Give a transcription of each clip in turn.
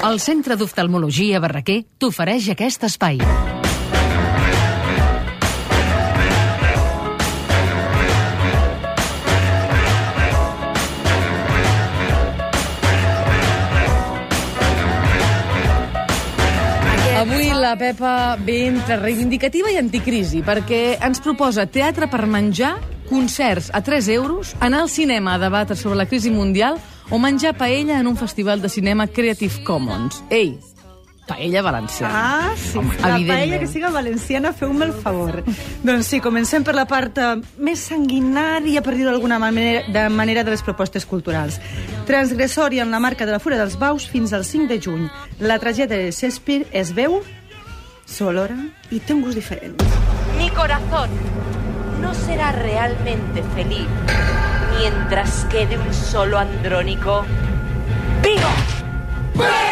El Centre d'Oftalmologia Barraquer t'ofereix aquest espai. Avui la Pepa ve entre reivindicativa i anticrisi, perquè ens proposa teatre per menjar, concerts a 3 euros, anar al cinema a debatre sobre la crisi mundial o menjar paella en un festival de cinema Creative Commons. Ei, paella valenciana. Ah, sí. Home, la paella que siga valenciana, feu-me el favor. doncs sí, comencem per la part eh, més sanguinària, per dir-ho d'alguna manera, de manera, de les propostes culturals. Transgressòria en la marca de la Fura dels Baus fins al 5 de juny. La tragèdia de Shakespeare es veu, s'olora i té un gust diferent. Mi corazón no será realmente feliz mientras quede un solo andrónico vivo.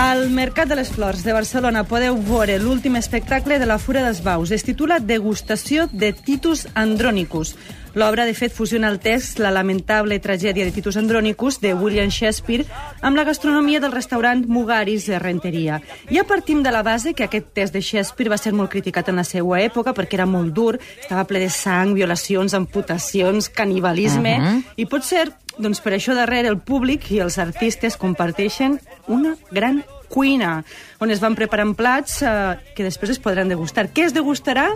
Al Mercat de les Flors de Barcelona podeu veure l'últim espectacle de la Fura dels Baus. Es titula Degustació de Titus Andronicus. L'obra, de fet, fusiona el text La lamentable tragèdia de Titus Andronicus de William Shakespeare amb la gastronomia del restaurant Mugaris de Renteria. Ja partim de la base que aquest text de Shakespeare va ser molt criticat en la seva època perquè era molt dur, estava ple de sang, violacions, amputacions, canibalisme, uh -huh. i pot ser doncs per això darrere el públic i els artistes comparteixen una gran cuina, on es van preparant plats eh, que després es podran degustar. Què es degustarà?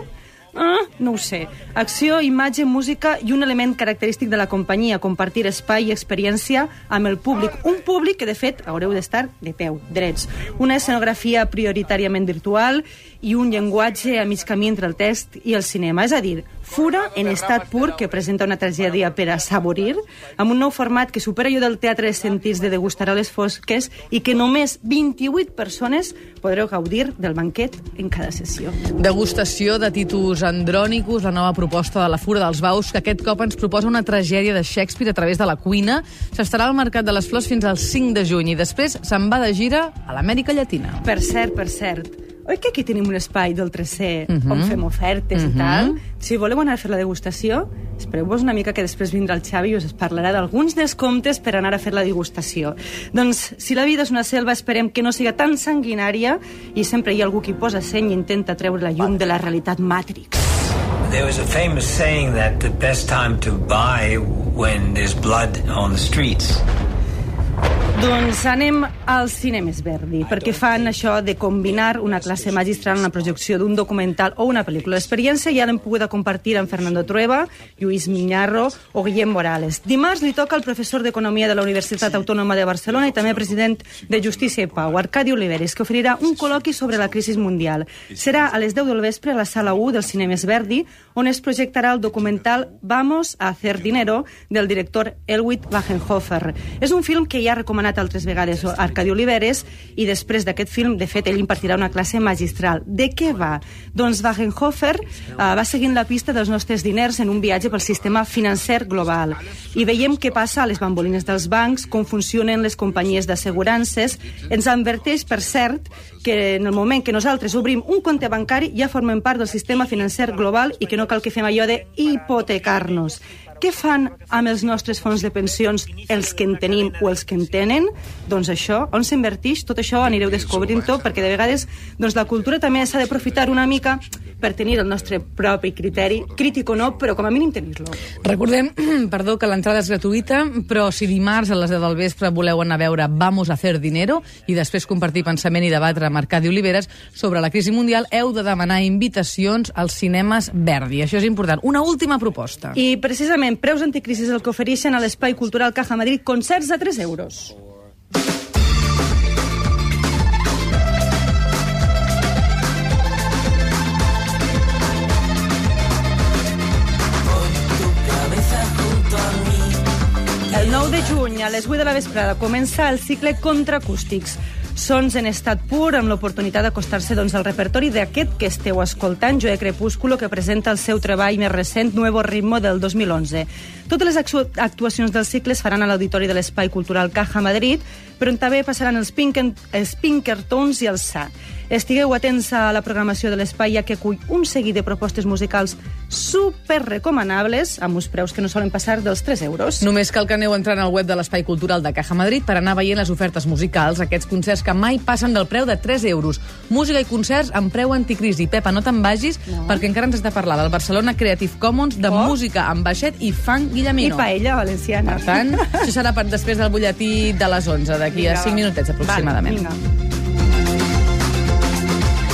Ah, no ho sé. Acció, imatge, música i un element característic de la companyia, compartir espai i experiència amb el públic. Un públic que, de fet, haureu d'estar de peu, drets. Una escenografia prioritàriament virtual i un llenguatge a mig camí entre el text i el cinema. És a dir, Fura en estat pur, que presenta una tragèdia per a saborir, amb un nou format que supera allò del teatre de sentits de degustar a les fosques i que només 28 persones podreu gaudir del banquet en cada sessió. Degustació de Titus Andronicus, la nova proposta de la Fura dels Baus, que aquest cop ens proposa una tragèdia de Shakespeare a través de la cuina. S'estarà al Mercat de les Flors fins al 5 de juny i després se'n va de gira a l'Amèrica Llatina. Per cert, per cert, oi que aquí tenim un espai del 3C Mhm. on fem ofertes Mhm. i tal? Si voleu anar a fer la degustació, espereu-vos una mica que després vindrà el Xavi i us parlarà d'alguns descomptes per anar a fer la degustació. Doncs, si la vida és una selva, esperem que no siga tan sanguinària i sempre hi ha algú que hi posa seny i intenta treure la llum de la realitat Matrix. There was a famous saying that the best time to buy when there's blood on the streets. Doncs anem al Cinemes Verdi, perquè fan això de combinar una classe magistral en la projecció d'un documental o una pel·lícula. L'experiència ja l'hem pogut compartir amb Fernando Trueba, Lluís Miñarro o Guillem Morales. Dimarts li toca al professor d'Economia de la Universitat Autònoma de Barcelona i també president de Justícia i Pau, Arcadi Oliveres, que oferirà un col·loqui sobre la crisi mundial. Serà a les 10 del vespre a la sala 1 del Cinemes Verdi, on es projectarà el documental Vamos a hacer dinero del director Elwit Wagenhofer. És un film que ja ha recomanat altres vegades Arcadi Oliveres i després d'aquest film, de fet, ell impartirà una classe magistral. De què va? Doncs Wagenhofer uh, va seguint la pista dels nostres diners en un viatge pel sistema financer global i veiem què passa a les bambolines dels bancs, com funcionen les companyies d'assegurances. Ens adverteix, per cert, que en el moment que nosaltres obrim un compte bancari ja formem part del sistema financer global i que no cal que fem allò de hipotecar-nos. Què fan amb els nostres fons de pensions els que en tenim o els que en tenen? Doncs això, on s'invertix? Tot això anireu descobrint-ho, perquè de vegades doncs, la cultura també s'ha d'aprofitar una mica per tenir el nostre propi criteri, crític o no, però com a mínim tenir-lo. Recordem, perdó, que l'entrada és gratuïta, però si dimarts a les 10 del vespre voleu anar a veure Vamos a hacer dinero i després compartir pensament i debatre amb Arcadi Oliveres sobre la crisi mundial, heu de demanar invitacions als cinemes Verdi. Això és important. Una última proposta. I precisament preus anticrisis el que ofereixen a l'Espai Cultural Caja Madrid concerts a 3 euros. El 9 de juny, a les 8 de la vesprada, comença el cicle Contraacústics. Sons en estat pur, amb l'oportunitat d'acostar-se doncs, al repertori d'aquest que esteu escoltant, Joe Crepúsculo, que presenta el seu treball més recent, Nuevo Ritmo, del 2011. Totes les actu- actuacions del cicle es faran a l'Auditori de l'Espai Cultural Caja Madrid, però també passaran els, Pinken, els Pinkertons i els Sa. Estigueu atents a la programació de l'espai, ja que acull un seguit de propostes musicals super recomanables, amb uns preus que no solen passar dels 3 euros. Només cal que aneu entrant al web de l'Espai Cultural de Caja Madrid per anar veient les ofertes musicals, aquests concerts que mai passen del preu de 3 euros. Música i concerts amb preu anticrisi. Pepa, no te'n vagis, no. perquè encara ens has de parlar del Barcelona Creative Commons, de Oh. música amb baixet i funk I guillemino. paella valenciana. Per tant, això serà per després del butlletí de les 11, d'aquí a Vinga, 5 va. minutets aproximadament. Vale, vinga.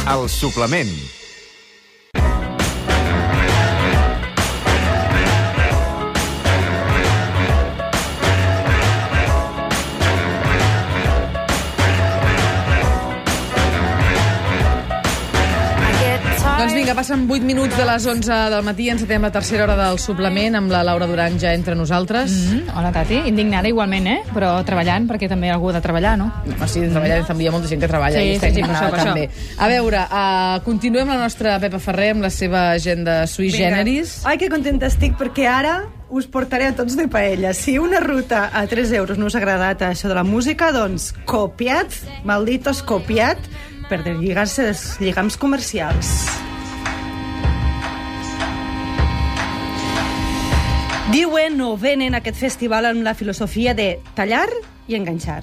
El suplement. Passen 8 minuts de les 11 del matí, encetem la tercera hora del suplement amb la Laura Duran ja entre nosaltres. Mm Mm, hola, Tati. Indignada igualment, eh? Però treballant, perquè també hi ha algú ha de treballar, no? -hmm. Sí, treballar, també hi ha molta gent que treballa Sí, i està sí, indignada per això, per també. A veure, uh, continuem la nostra Pepa Ferrer amb la seva agenda sui Vinga. generis. Ai, que contenta estic, perquè ara us portaré a tots de paella. Si una ruta a 3 euros no us ha agradat això de la música, doncs copiat, malditos copiat, per deslligar-se dels lligams comercials. Diuen o venen aquest festival amb la filosofia de tallar i enganxar.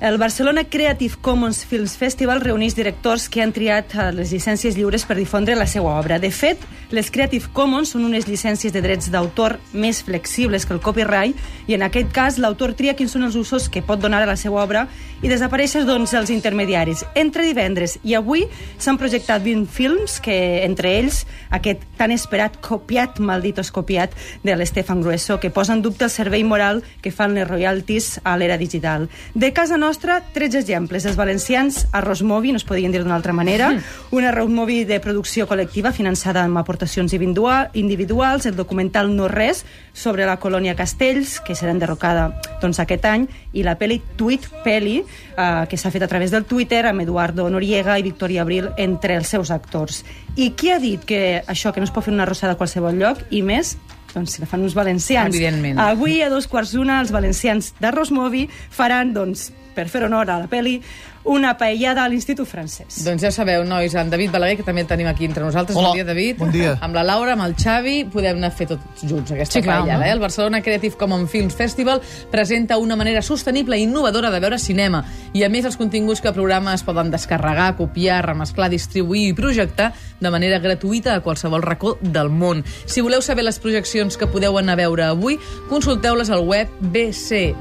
El Barcelona Creative Commons Films Festival reuneix directors que han triat eh, les llicències lliures per difondre la seva obra. De fet, les Creative Commons són unes llicències de drets d'autor més flexibles que el copyright i en aquest cas l'autor tria quins són els usos que pot donar a la seva obra i desapareixen doncs, els intermediaris. Entre divendres i avui s'han projectat 20 films que, entre ells, aquest tan esperat copiat, malditos copiat, de l'Estefan Grueso, que posa en dubte el servei moral que fan les royalties a l'era digital. De casa nostra, 13 exemples. Els valencians, Arròs Movi, no es podien dir d'una altra manera, una Arròs Movi de producció col·lectiva finançada amb aportacions individua- individuals, el documental No Res, sobre la colònia Castells, que serà enderrocada doncs, aquest any, i la pel·li Tweet Peli, eh, que s'ha fet a través del Twitter amb Eduardo Noriega i Victoria Abril entre els seus actors. I qui ha dit que això, que no es pot fer una rossada a qualsevol lloc, i més, doncs si la fan uns valencians. Evidentment. Avui, a dos quarts d'una, els valencians d'Arròs Movi faran, doncs, per fer honor a la pel·li, una paellada a l'Institut Francès. Doncs ja sabeu, nois, en David Balaguer, que també el tenim aquí entre nosaltres. Hola. Bon dia, David. Bon dia. Amb la Laura, amb el Xavi, podem anar a fer tots junts aquesta Sí, clar, paellada. home. Eh? El Barcelona Creative Commons Films Festival presenta una manera sostenible i innovadora de veure cinema. I a més, els continguts que el programa es poden descarregar, copiar, remesclar, distribuir i projectar de manera gratuïta a qualsevol racó del món. Si voleu saber les projeccions que podeu anar a veure avui, consulteu-les al web bcn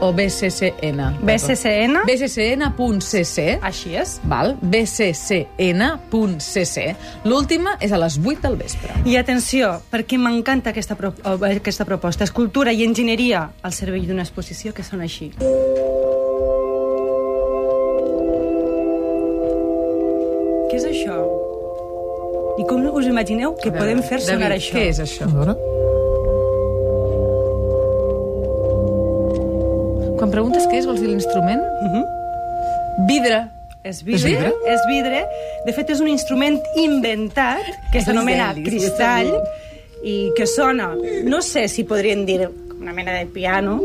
o bccn? BCCN? bccn.cc Així és. val? bccn.cc. L'última és a les 8 del vespre. I atenció, perquè m'encanta aquesta, pro eh, aquesta proposta. Escultura i enginyeria al servei d'una exposició que són així. Què és això? I com us imagineu que podem fer sonar David, això? què és això? A veure. Quan preguntes què és, vols dir l'instrument? Vidre. És vidre, vidre? és vidre. De fet, és un instrument inventat que s'anomena cristall i que sona, no sé si podríem dir una mena de piano,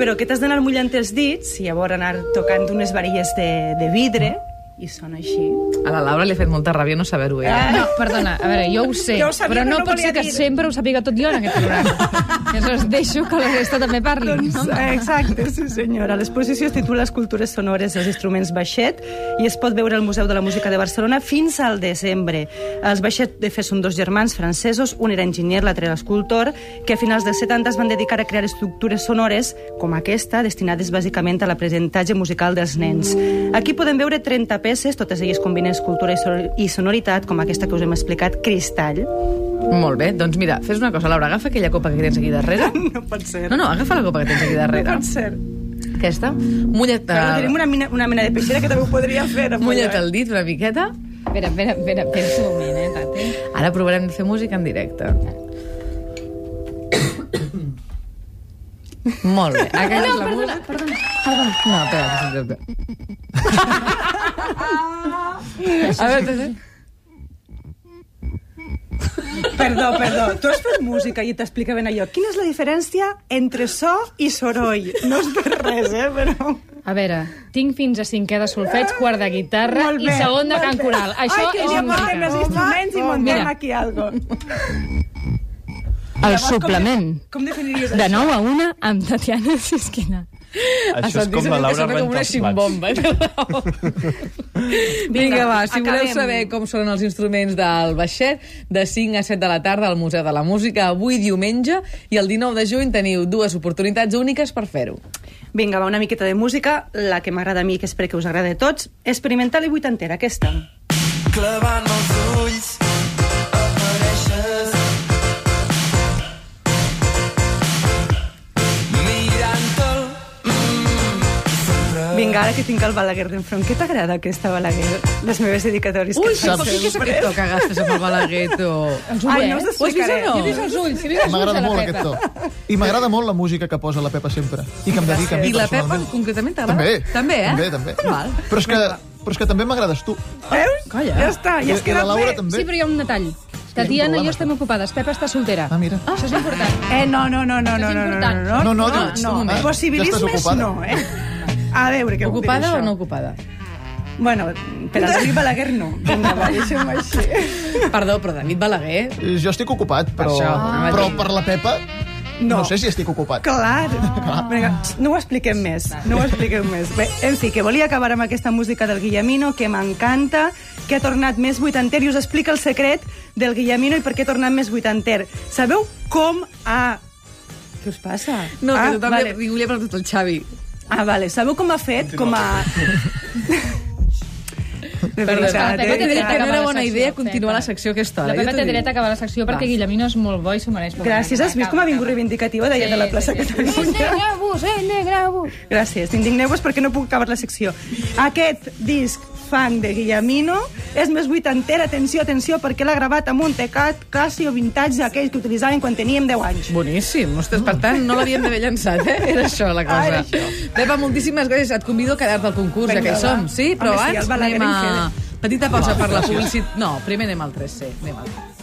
però que t'has d'anar mullant els dits i llavors anar tocant unes varilles de, de vidre i sona així. A la Laura li ha fet molta ràbia no saber-ho, eh? Ah. No, perdona, a veure, jo ho sé, Jo ho sabia, però no, no pot ser que dir. sempre ho sàpiga tot jo en aquest programa. Llavors deixo que la resta també parli. Doncs, no? exacte, sí senyora. L'exposició es titula Escultures sonores dels instruments baixet i es pot veure al Museu de la Música de Barcelona fins al desembre. Els baixet, de fet, són dos germans francesos, un era enginyer, l'altre era escultor, que a finals dels 70 es van dedicar a crear estructures sonores com aquesta, destinades bàsicament a l'aprenentatge musical dels nens. Aquí podem veure 30 peces, totes elles combinen escultura i sonor- i sonoritat, com aquesta que us hem explicat, Cristall. Molt bé, doncs mira, fes una cosa, Laura, agafa aquella copa que tens aquí darrere. No pot ser. No, no, agafa la copa que tens aquí darrere. No pot ser. Aquesta. Mulla't, Però tenim una, mina, una mena de peixera que també ho podria fer. eh? el dit una miqueta. Espera, espera, espera, pensa un moment, eh, Tati. Ara provarem de fer música en directe. Molt bé. Aquella és la música. Perdona. No, espera, espera, espera. A veure, a veure. Perdó, perdó. Tu has fet música i t'explicaven allò. Quina és la diferència entre so i soroll? No és per res, eh, però... A veure, tinc fins a cinquè de solfeig, quart de guitarra i segon de molt cant bé. coral. Això Ai, que és ja portem música. els instruments i montem Mira. aquí algo. El suplement. Com definiries De això? 9 a 1 amb Tatiana Sisquina. Això és com la Laura Sembla com una renta els plats. ximbomba. Vinga, va, si voleu acabem. saber com sonen els instruments del baixet, de 5 a 7 de la tarda al Museu de la Música, avui diumenge, i el 19 de juny teniu dues oportunitats úniques per fer-ho. Vinga, va, una miqueta de música. La que m'agrada a mi, que espero que us agradi a tots, experimental i vuitantera, aquesta. Clavant els ulls Vinga, ara que tinc el Balaguer d'enfront, què t'agrada aquesta Balaguer? Les meves dedicatòries Ui, que saps què és aquest to que agafes amb el Balaguer, tu? Els Ai, no us ulls, eh? Ho has vist o no? He vist els ulls, he vist els ulls M'agrada de la molt Pepa. aquest to. I m'agrada molt la música que posa la Pepa sempre. I que em dedica a mi I la Pepa, personalment. concretament, t'agrada? També. També, eh? També, també. Val. Però és que, però és que també m'agrades tu. Veus? Calla. Ja està, ja has I la quedat Laura bé. també. Sí, però hi ha un detall. Tatiana i problema. jo estem ocupades. Pepa està soltera. Ah, mira. Això és important. Eh, no, no, no, no, Això no, és no, no, important. no, No, no, no, dic, no, un moment. possibilismes Ja estàs ocupada. no, eh? A veure, què vol dir Ocupada això? o no ocupada? Bueno, per a David Balaguer no. Vinga, va, deixem així. Perdó, però David Balaguer... Jo estic ocupat, però, Per això, ah. però per la Pepa no. No. sé si estic ocupat. Clar. Vinga, no ho expliquem més. No ho expliquem més. Bé, en fi, que volia acabar amb aquesta música del Guillemino, que m'encanta, que ha tornat més vuitanter i us explica el secret del Guillemino i per què ha tornat més vuitanter. Sabeu com ha... Què us passa? No, ah, que tothom vale. li volia preguntar al Xavi. Ah, vale. Sabeu com ha fet? Com a... Perdó, veritat, Pepa té dret a acabar la bona idea continuar la secció aquesta hora. La Pepa té dret a acabar la secció perquè. Guillemino és molt bo i s'ho mereix. Gràcies, has vist com ha vingut reivindicativa d'ahir de la plaça Catalunya? Indigneu-vos, eh, indigneu-vos. Gràcies, indigneu-vos perquè no puc acabar la secció. Aquest disc funk de Guillemino és més vuitanter, atenció, atenció, perquè l'ha gravat amb un tecat Casio vintage aquell que utilitzaven quan teníem 10 anys. Boníssim. Ostres, per tant, no l'havíem d'haver llançat, eh? Era això, la cosa. Ah, era això. Pepa, moltíssimes gràcies. Et convido a quedar-te al concurs, Vinga, ja que hi som. Sí? Però Home, sí, abans Balaguer anem a... Petita pausa per la publicitat. No, primer anem al 3C. Anem al